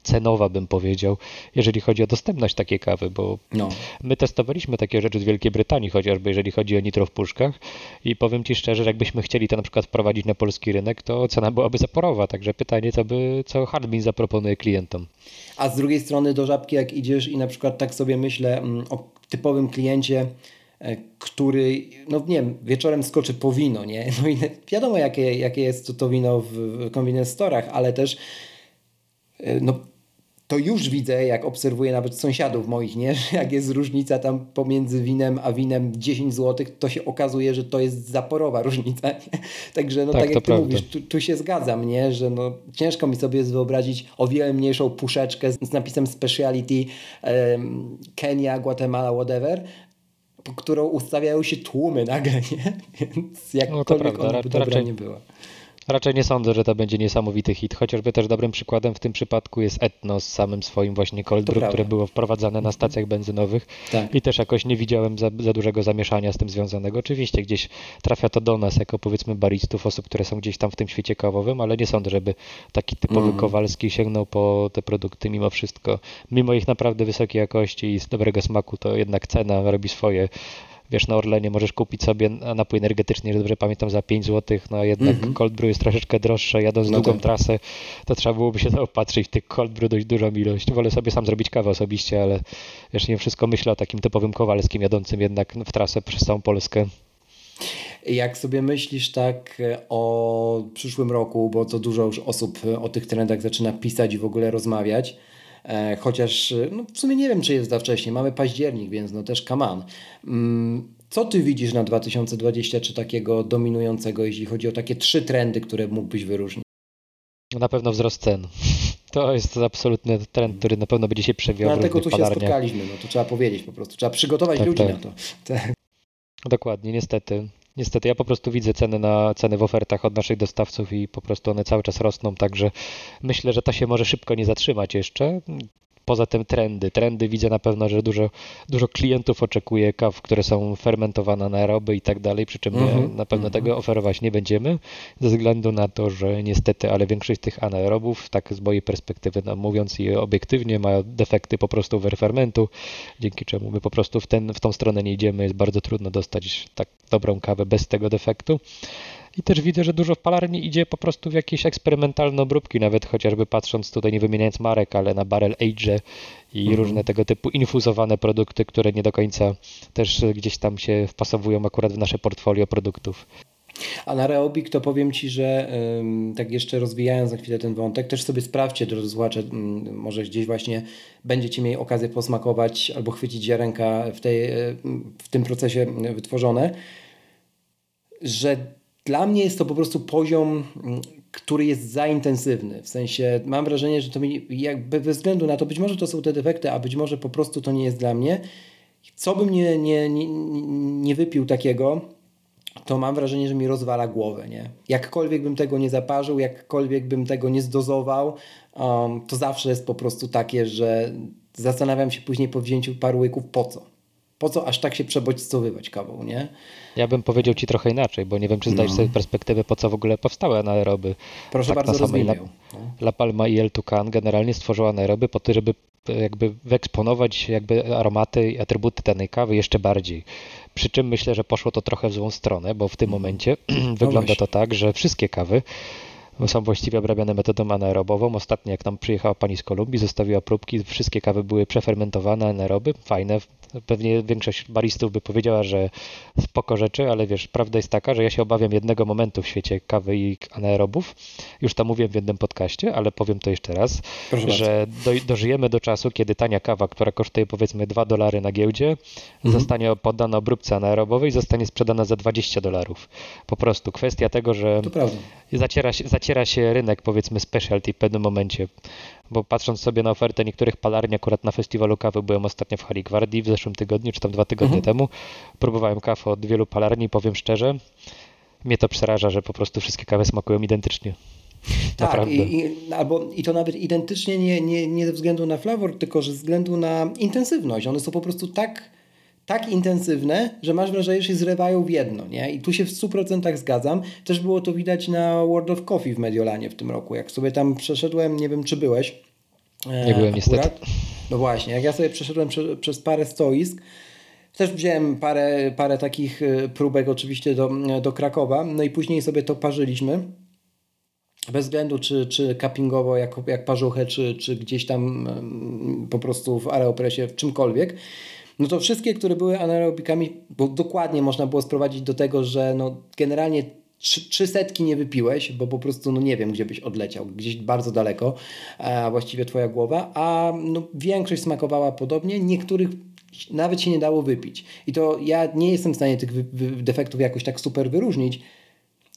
cenowa, bym powiedział, jeżeli chodzi o dostępność takiej kawy, bo no. my testowaliśmy takie rzeczy z Wielkiej Brytanii, chociażby jeżeli chodzi o nitro w puszkach i powiem Ci szczerze, że jakbyśmy chcieli to na przykład wprowadzić na polski rynek, to cena byłaby zaporowa, także pytanie, co by, co Hardbean zaproponuje klientom. A z drugiej strony do Żabki jak idziesz i na przykład tak sobie myślę mm, o typowym kliencie, e, który, no nie wiem, wieczorem skoczy po wino, nie? No i wiadomo, jakie, jakie jest to, to wino w convenience store'ach, ale też no, to już widzę, jak obserwuję nawet sąsiadów moich, nie? że jak jest różnica tam pomiędzy winem a winem 10 zł, to się okazuje, że to jest zaporowa różnica. Nie? Także no, tak, tak jak ty prawda. mówisz, tu, tu, się zgadzam, nie? że no, ciężko mi sobie jest wyobrazić o wiele mniejszą puszeczkę z, z napisem speciality um, Kenia, Guatemala, whatever, po którą ustawiają się tłumy nagle, nie? Więc jakkolwiek no ona by dobra nie była. Raczej nie sądzę, że to będzie niesamowity hit, chociażby też dobrym przykładem w tym przypadku jest Etno z samym swoim właśnie cold brew, które było wprowadzane na stacjach benzynowych tak. i też jakoś nie widziałem za, za, dużego zamieszania z tym związanego. Oczywiście gdzieś trafia to do nas jako powiedzmy baristów, osób, które są gdzieś tam w tym świecie kawowym, ale nie sądzę, żeby taki typowy mm. Kowalski sięgnął po te produkty mimo wszystko. Mimo ich naprawdę wysokiej jakości i z dobrego smaku, to jednak cena robi swoje wiesz, na Orlenie możesz kupić sobie napój energetyczny, jeżeli dobrze pamiętam, za 5 zł, no jednak mm -hmm. cold brew jest troszeczkę droższe, jadąc no długą tak. trasę, to trzeba byłoby się zaopatrzyć w tych cold brew dość dużą ilość. Wolę sobie sam zrobić kawę osobiście, ale wiesz, nie wszystko myślę o takim typowym Kowalskim jadącym jednak w trasę przez całą Polskę. Jak sobie myślisz tak o przyszłym roku, bo to dużo już osób o tych trendach zaczyna pisać i w ogóle rozmawiać, E, chociaż no, w sumie nie wiem, czy jest za wcześnie. Mamy październik, więc no też on. Mm, co ty widzisz na 2023 takiego dominującego, jeśli chodzi o takie trzy trendy, które mógłbyś wyróżnić? Na pewno wzrost cen. To jest absolutny trend, który na pewno będzie się przewijał. No, dlatego tu się spotkaliśmy, no to trzeba powiedzieć po prostu. Trzeba przygotować tak, ludzi tak. na to. Tak. Dokładnie, niestety. Niestety ja po prostu widzę ceny na ceny w ofertach od naszych dostawców i po prostu one cały czas rosną, także myślę, że to się może szybko nie zatrzymać jeszcze. Poza tym trendy. Trendy widzę na pewno, że dużo, dużo klientów oczekuje kaw, które są fermentowane na aeroby i tak dalej, przy czym mm -hmm. na pewno mm -hmm. tego oferować nie będziemy, ze względu na to, że niestety, ale większość tych anaerobów, tak z mojej perspektywy no, mówiąc i obiektywnie, mają defekty po prostu fermentu, dzięki czemu my po prostu w, ten, w tą stronę nie idziemy. Jest bardzo trudno dostać tak dobrą kawę bez tego defektu. I też widzę, że dużo w palarni idzie po prostu w jakieś eksperymentalne obróbki, nawet chociażby patrząc tutaj, nie wymieniając marek, ale na barrel age i mhm. różne tego typu infuzowane produkty, które nie do końca też gdzieś tam się wpasowują akurat w nasze portfolio produktów. A na Reobik to powiem Ci, że tak jeszcze rozwijając na chwilę ten wątek, też sobie sprawdźcie, drodzy słuchacze, może gdzieś właśnie będziecie mieli okazję posmakować albo chwycić ziarenka w, tej, w tym procesie wytworzone, że dla mnie jest to po prostu poziom, mm, który jest za intensywny. W sensie mam wrażenie, że to mi jakby bez względu na to, być może to są te defekty, a być może po prostu to nie jest dla mnie. Co bym nie, nie, nie, nie wypił takiego, to mam wrażenie, że mi rozwala głowę. Nie? Jakkolwiek bym tego nie zaparzył, jakkolwiek bym tego nie zdozował, um, to zawsze jest po prostu takie, że zastanawiam się później po wzięciu paru łyków po co po co aż tak się przebodźcowywać kawą, nie? Ja bym powiedział Ci trochę inaczej, bo nie wiem, czy zdajesz no. sobie perspektywę, po co w ogóle powstały anaeroby. Proszę tak bardzo, na samej La, no. La Palma i El Tucan generalnie stworzyła anaeroby po to, żeby jakby wyeksponować jakby aromaty i atrybuty danej kawy jeszcze bardziej. Przy czym myślę, że poszło to trochę w złą stronę, bo w tym mhm. momencie no wygląda to tak, że wszystkie kawy są właściwie obrabiane metodą anaerobową. Ostatnio jak nam przyjechała pani z Kolumbii, zostawiła próbki, wszystkie kawy były przefermentowane anaeroby, fajne, pewnie większość baristów by powiedziała, że spoko rzeczy, ale wiesz, prawda jest taka, że ja się obawiam jednego momentu w świecie kawy i anaerobów. Już to mówiłem w jednym podcaście, ale powiem to jeszcze raz, Proszę że do, dożyjemy do czasu, kiedy tania kawa, która kosztuje powiedzmy 2 dolary na giełdzie, mhm. zostanie poddana obróbce anaerobowej i zostanie sprzedana za 20 dolarów. Po prostu kwestia tego, że zaciera się, zaciera się rynek powiedzmy specialty w pewnym momencie bo patrząc sobie na ofertę niektórych palarni, akurat na festiwalu kawy byłem ostatnio w Hali Gwardii w zeszłym zeszłym tygodniu, czy tam dwa tygodnie mhm. temu. Próbowałem kaw od wielu palarni, powiem szczerze, mnie to przeraża, że po prostu wszystkie kawy smakują identycznie. Tak, i, i, albo, i to nawet identycznie nie, nie, nie ze względu na flavor, tylko ze względu na intensywność. One są po prostu tak, tak intensywne, że masz wrażenie, że się zrywają w jedno. Nie? I tu się w 100% zgadzam. Też było to widać na World of Coffee w Mediolanie w tym roku. Jak sobie tam przeszedłem, nie wiem czy byłeś. E, nie byłem akurat. niestety. No właśnie, jak ja sobie przeszedłem prze, przez parę stoisk, też wziąłem parę, parę takich e, próbek oczywiście do, do Krakowa, no i później sobie to parzyliśmy. Bez względu czy, czy cuppingowo jak, jak parzuchę, czy, czy gdzieś tam po prostu w aeropresie, w czymkolwiek, no to wszystkie, które były anaerobikami, bo dokładnie można było sprowadzić do tego, że no generalnie trzy, setki nie wypiłeś, bo po prostu no nie wiem, gdzie byś odleciał, gdzieś bardzo daleko, a właściwie twoja głowa, a no większość smakowała podobnie, niektórych nawet się nie dało wypić. I to ja nie jestem w stanie tych defektów jakoś tak super wyróżnić,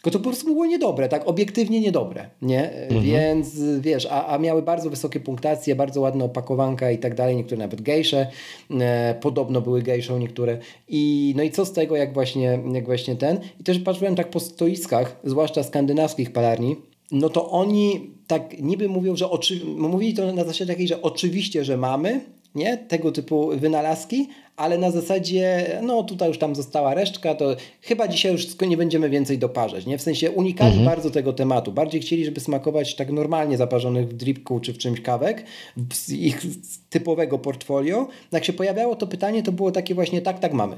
tylko to po prostu było niedobre, tak obiektywnie niedobre, nie? Mhm. Więc wiesz, a, a miały bardzo wysokie punktacje, bardzo ładne opakowanka i tak dalej, niektóre nawet gejsze, e, podobno były gejszą niektóre i no i co z tego, jak właśnie, jak właśnie ten i też patrzyłem tak po stoiskach, zwłaszcza skandynawskich palarni, no to oni tak niby mówią, że oczy... mówili to na zasadzie takiej, że oczywiście, że mamy, nie? Tego typu wynalazki, ale na zasadzie, no tutaj już tam została resztka, to chyba dzisiaj już nie będziemy więcej doparzać, nie? W sensie unikali mhm. bardzo tego tematu. Bardziej chcieli, żeby smakować tak normalnie zaparzonych w dripku czy w czymś kawek z ich typowego portfolio. Jak się pojawiało to pytanie, to było takie właśnie tak, tak mamy.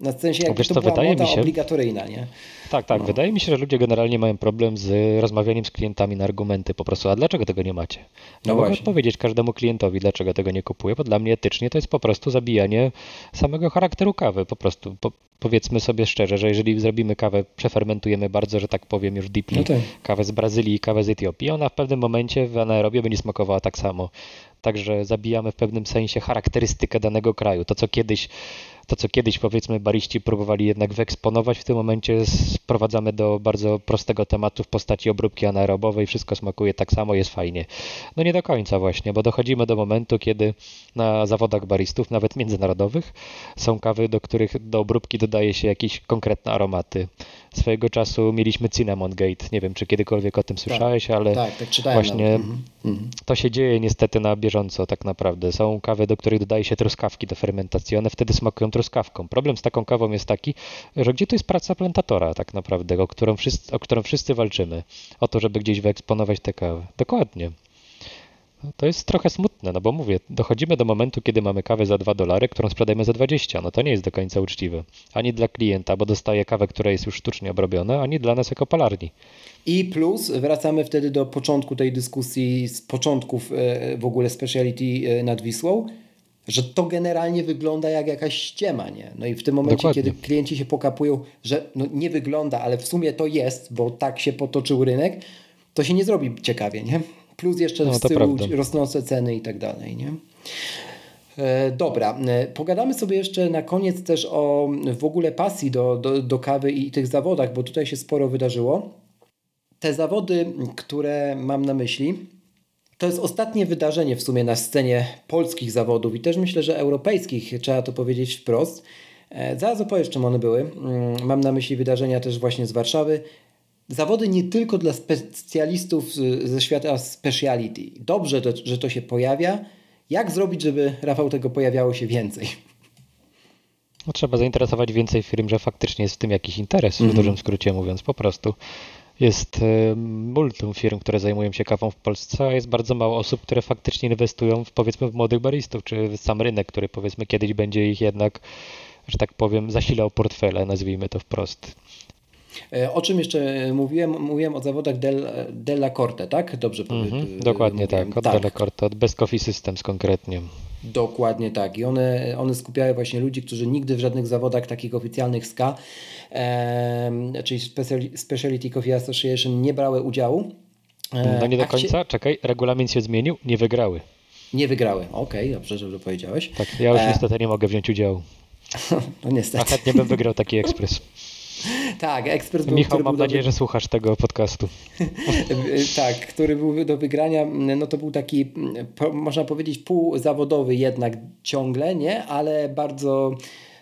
Na sensie jakby Wiesz, to, była wydaje mi się, obligatoryjna, nie? Tak, tak. No. Wydaje mi się, że ludzie generalnie mają problem z rozmawianiem z klientami na argumenty po prostu. A dlaczego tego nie macie? No, no mogę powiedzieć każdemu klientowi, dlaczego tego nie kupuję, bo dla mnie etycznie to jest po prostu zabijanie samego charakteru kawy. Po prostu po, powiedzmy sobie szczerze, że jeżeli zrobimy kawę, przefermentujemy bardzo, że tak powiem już deeply, no tak. kawę z Brazylii i kawę z Etiopii, ona w pewnym momencie w anaerobie będzie smakowała tak samo. Także zabijamy w pewnym sensie charakterystykę danego kraju. To, co kiedyś to, co kiedyś powiedzmy bariści próbowali jednak wyeksponować, w tym momencie sprowadzamy do bardzo prostego tematu w postaci obróbki anaerobowej, wszystko smakuje tak samo, jest fajnie. No nie do końca właśnie, bo dochodzimy do momentu, kiedy na zawodach baristów, nawet międzynarodowych, są kawy, do których do obróbki dodaje się jakieś konkretne aromaty. Swojego czasu mieliśmy Cinnamon Gate, nie wiem czy kiedykolwiek o tym słyszałeś, tak, ale tak, tak właśnie mhm, mhm. To się dzieje niestety na bieżąco tak naprawdę. Są kawy, do których dodaje się truskawki do fermentacji, one wtedy smakują truskawką. Problem z taką kawą jest taki, że gdzie to jest praca plantatora tak naprawdę, o którą wszyscy, o którą wszyscy walczymy, o to, żeby gdzieś wyeksponować tę kawę. Dokładnie. To jest trochę smutne, no bo mówię, dochodzimy do momentu, kiedy mamy kawę za 2 dolary, którą sprzedajemy za 20. No to nie jest do końca uczciwe. Ani dla klienta, bo dostaje kawę, która jest już sztucznie obrobiona, ani dla nas jako palarni. I plus wracamy wtedy do początku tej dyskusji, z początków e, w ogóle speciality e, nad Wisłą, że to generalnie wygląda jak jakaś ściema, nie? No i w tym momencie, Dokładnie. kiedy klienci się pokapują, że no nie wygląda, ale w sumie to jest, bo tak się potoczył rynek, to się nie zrobi ciekawie, nie? plus jeszcze no, z tyłu rosnące ceny i tak dalej, nie? E, dobra, pogadamy sobie jeszcze na koniec też o w ogóle pasji do, do, do kawy i tych zawodach, bo tutaj się sporo wydarzyło. Te zawody, które mam na myśli, to jest ostatnie wydarzenie w sumie na scenie polskich zawodów i też myślę, że europejskich, trzeba to powiedzieć wprost. E, zaraz opowiesz, czym one były. Mm, mam na myśli wydarzenia też właśnie z Warszawy zawody nie tylko dla specjalistów ze świata speciality. Dobrze, to, że to się pojawia. Jak zrobić, żeby, Rafał, tego pojawiało się więcej? No, trzeba zainteresować więcej firm, że faktycznie jest w tym jakiś interes, mm -hmm. w mhm. dużym skrócie mówiąc, po prostu. Jest multum firm, które zajmują się kawą w Polsce, a jest bardzo mało osób, które faktycznie inwestują w, powiedzmy w młodych baristów, czy w sam rynek, który powiedzmy kiedyś będzie ich jednak, że tak powiem, zasilał portfele, nazwijmy to wprost. E, o czym jeszcze mówiłem? Mówiłem o zawodach Del, Della Corte, tak? Dobrze mhm, Dokładnie mówiłem. tak, od tak. Della Corte, od Best Coffee Systems konkretnie. Dokładnie tak. I one, one skupiały właśnie ludzi, którzy nigdy w żadnych zawodach takich oficjalnych SKA, e, czyli Specialty Coffee Association, nie brały udziału. E, no nie do końca, czekaj, regulamin się zmienił, nie wygrały. Nie wygrały, okej, okay, dobrze, że powiedziałeś. Tak, ja już e... niestety nie mogę wziąć udziału. no niestety. A chętnie bym wygrał taki ekspres. Tak, ekspert był. Michał, mam nadzieję, że słuchasz tego podcastu. tak, który był do wygrania, no to był taki, można powiedzieć, półzawodowy jednak ciągle, nie? Ale bardzo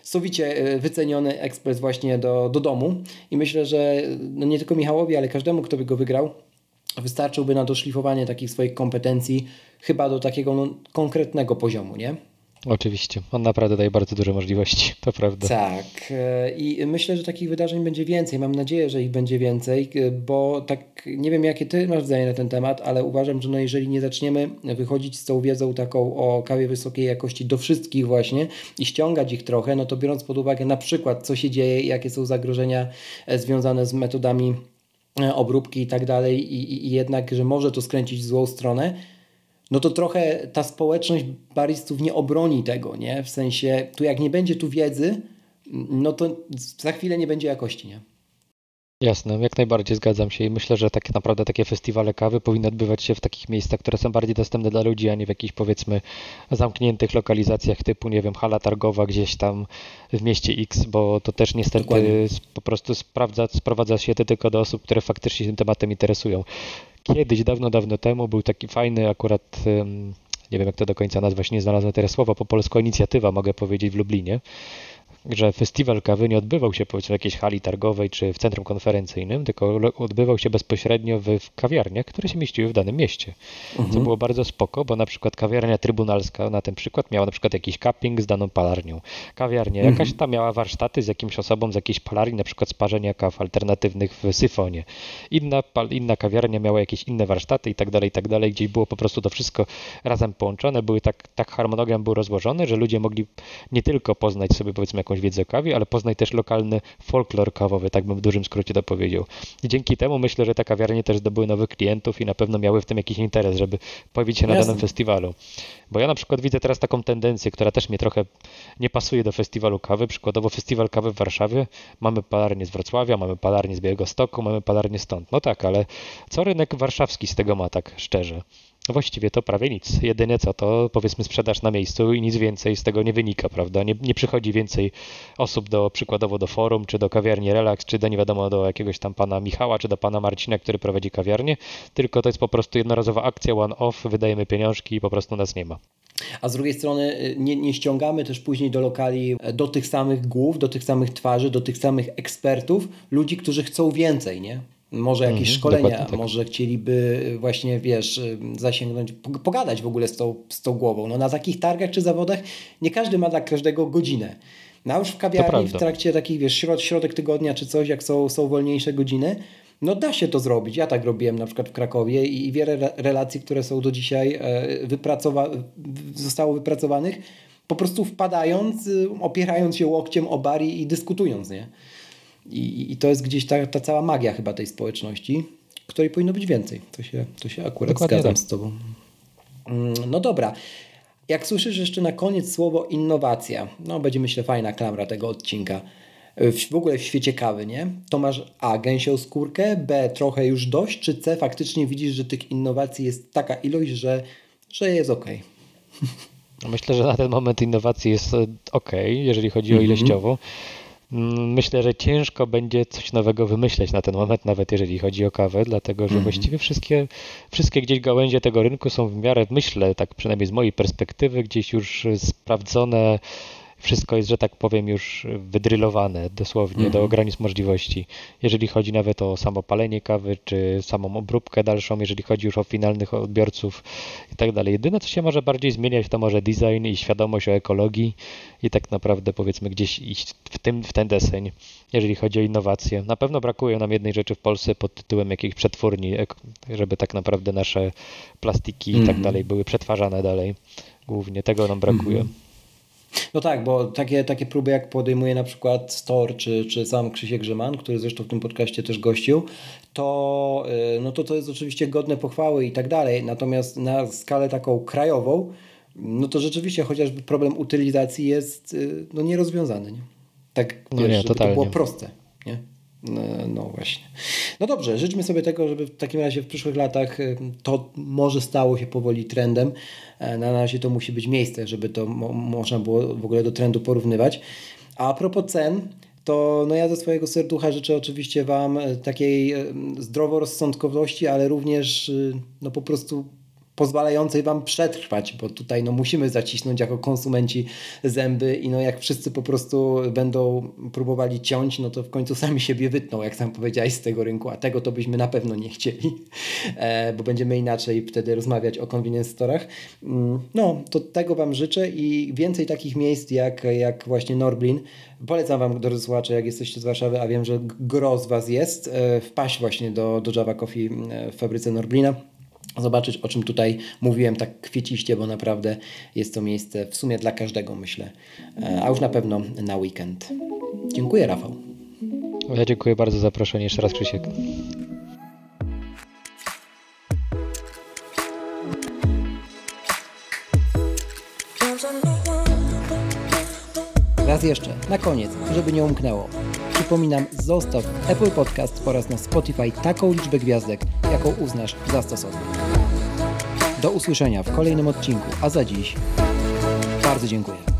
sowicie e, wyceniony ekspres właśnie do, do domu. I myślę, że no nie tylko Michałowi, ale każdemu, kto by go wygrał, wystarczyłby na doszlifowanie takich swoich kompetencji chyba do takiego no, konkretnego poziomu, nie? Oczywiście, on naprawdę daje bardzo duże możliwości, to prawda. Tak, e, i myślę, że takich wydarzeń będzie więcej. Mam nadzieję, że ich będzie więcej, e, bo tak nie wiem, jakie ty masz zdanie na ten temat, ale uważam, że no jeżeli nie zaczniemy wychodzić z tą wiedzą taką o kawie wysokiej jakości do wszystkich właśnie i ściągać ich trochę, no to biorąc pod uwagę na przykład, co się dzieje, jakie są zagrożenia e, związane z metodami obróbki i tak dalej, i, i jednak, że może to skręcić w złą stronę, no to trochę ta społeczność baristów nie obroni tego, nie? W sensie, tu jak nie będzie tu wiedzy, no to za chwilę nie będzie jakości, nie? Jasne, jak najbardziej zgadzam się i myślę, że tak naprawdę takie festiwale kawy powinny odbywać się w takich miejscach, które są bardziej dostępne dla ludzi, a nie w jakichś powiedzmy zamkniętych lokalizacjach typu, nie wiem, hala targowa gdzieś tam w mieście X, bo to też niestety Dokładnie. po prostu sprawdza, sprowadza się to tylko do osób, które faktycznie się tym tematem interesują. Kiedyś, dawno, dawno temu był taki fajny akurat nie wiem jak to do końca nazwać, nie znalazłem teraz słowa po polsku, inicjatywa mogę powiedzieć w Lublinie, że festiwal kawy nie odbywał się powiedzmy w jakiejś hali targowej czy w centrum konferencyjnym, tylko odbywał się bezpośrednio w, w kawiarniach, które się mieściły w danym mieście. Mhm. Co było bardzo spoko, bo na przykład kawiarnia trybunalska na ten przykład miała na przykład jakiś cupping z daną palarnią. Kawiarnia mhm. jakaś tam miała warsztaty z jakimś osobą z jakiejś palarni, na przykład sparzenia kaw alternatywnych w syfonie. Inna, inna kawiarnia miała jakieś inne warsztaty i tak dalej, i tak dalej, gdzie było po prostu to wszystko razem połączone, były tak, tak harmonogram był rozłożony, że ludzie mogli nie tylko poznać sobie powiedzmy jakąś jakąś wiedzę o kawie, ale poznaj też lokalny folklor kawowy, tak bym w dużym skrócie to powiedział. I dzięki temu myślę, że te kawiarnie też zdobyły nowych klientów i na pewno miały w tym jakiś interes, żeby pojawić się na Jasne. danym festiwalu. Bo ja na przykład widzę teraz taką tendencję, która też mnie trochę nie pasuje do festiwalu kawy. Przykładowo festiwal kawy w Warszawie, mamy palarnię z Wrocławia, mamy palarnię z Białego Stoku, mamy palarnię stąd. No tak, ale co rynek warszawski z tego ma tak szczerze? Właściwie to prawie nic. Jedynie co to powiedzmy sprzedaż na miejscu i nic więcej z tego nie wynika, prawda? Nie, nie przychodzi więcej osób do przykładowo do forum, czy do kawiarni Relax, czy do nie wiadomo do jakiegoś tam pana Michała, czy do pana Marcina, który prowadzi kawiarnię, tylko to jest po prostu jednorazowa akcja one-off, wydajemy pieniążki i po prostu nas nie ma. A z drugiej strony y, nie, nie ściągamy też później do lokali e, do tych samych głów, do tych samych twarzy, do tych samych ekspertów, ludzi, którzy chcą więcej, nie? Może jakieś mhm, szkolenia, tak. może chcieliby właśnie, wiesz, zasięgnąć, pogadać w ogóle z tą, z tą głową. No na takich targach czy zawodach nie każdy ma dla każdego godzinę. No już w kawiarni w trakcie takich, wiesz, środ, środek tygodnia czy coś, jak są, są wolniejsze godziny, no da się to zrobić. Ja tak robiłem na przykład w Krakowie i, i wiele relacji, które są do dzisiaj e, wypracowa zostało wypracowanych, po prostu wpadając, y, opierając się łokciem o bar i, i dyskutując, nie? I, i to jest gdzieś ta, ta cała magia chyba tej społeczności, której powinno być więcej. To się, to się akurat Dokładnie zgadzam tak. z Tobą. Mm, no dobra. Jak słyszysz jeszcze na koniec słowo innowacja, no będzie myślę fajna klamra tego odcinka, w, w ogóle w świecie kawy, nie? To masz A, gęsią skórkę, B, trochę już dość, czy C, faktycznie widzisz, że tych innowacji jest taka ilość, że, że jest ok. Myślę, że na ten moment innowacji jest e, ok, jeżeli chodzi o mhm. ilościowo. Mm, myślę, że ciężko będzie coś nowego wymyśleć na ten moment, nawet jeżeli chodzi o kawę, dlatego że mm -hmm. właściwie wszystkie, wszystkie gdzieś gałęzie tego rynku są w miarę, myślę, tak przynajmniej z mojej perspektywy, gdzieś już sprawdzone wszystko jest, że tak powiem, już wydrylowane dosłownie mm -hmm. do mhm. granic możliwości. Jeżeli chodzi nawet o samo palenie kawy, czy samą obróbkę dalszą, jeżeli chodzi już o finalnych odbiorców i tak dalej. Jedyne, co się może bardziej zmieniać, to może design i świadomość o ekologii i tak naprawdę powiedzmy gdzieś iść w, tym, w ten deseń, jeżeli chodzi o innowacje. Na pewno brakuje nam jednej rzeczy w Polsce pod tytułem jakiejś przetwórni, żeby tak naprawdę nasze plastiki mm -hmm. i tak mhm. dalej były przetwarzane dalej. Głównie tego nam brakuje. Mm -hmm. No tak, bo takie, takie próby jak podejmuje na przykład Stor czy, czy sam Krzysiek Grzeman, który zresztą w tym podcaście też gościł, to, y, no to to jest oczywiście godne pochwały i tak dalej. Natomiast na skalę taką krajową, no to rzeczywiście chociażby problem utylizacji jest y, no, nierozwiązany. Nie? Tak, no wiesz, nie, żeby to było proste. Nie? No, no, właśnie. No dobrze, życzmy sobie tego, żeby w takim razie w przyszłych latach y, to może stało się powoli trendem. E, na razie to musi być miejsce, żeby to mo można było w ogóle do trendu porównywać. A propos cen, to no ja ze swojego serducha życzę oczywiście Wam takiej zdroworozsądkowości, ale również no po prostu pozwalającej Wam przetrwać, bo tutaj no, musimy zacisnąć jako konsumenci zęby i no, jak wszyscy po prostu będą próbowali ciąć, no to w końcu sami siebie wytną, jak sam powiedziałeś, z tego rynku, a tego to byśmy na pewno nie chcieli, e, bo będziemy inaczej wtedy rozmawiać o convenience storach. Mm, no, to tego Wam życzę i więcej takich miejsc jak, jak właśnie Norblin. Polecam Wam, drodzy słuchacze, jak jesteście z Warszawy, a wiem, że gro z Was jest, e, wpaść właśnie do, do Java Coffee e, w fabryce Norblina zobaczyć, o czym tutaj mówiłem tak kwieciście, bo naprawdę jest to miejsce w sumie dla każdego, myślę, e, a już na pewno na weekend. Dziękuję, Rafał. Ja dziękuję bardzo za zaproszenie. Jeszcze raz, Krzysiek. Raz jeszcze, na koniec, żeby nie umknęło. Przypominam, zostaw Apple Podcast oraz na Spotify taką liczbę gwiazdek, jaką uznasz za stosowną. Do usłyszenia w kolejnym odcinku, a za dziś bardzo dziękuję.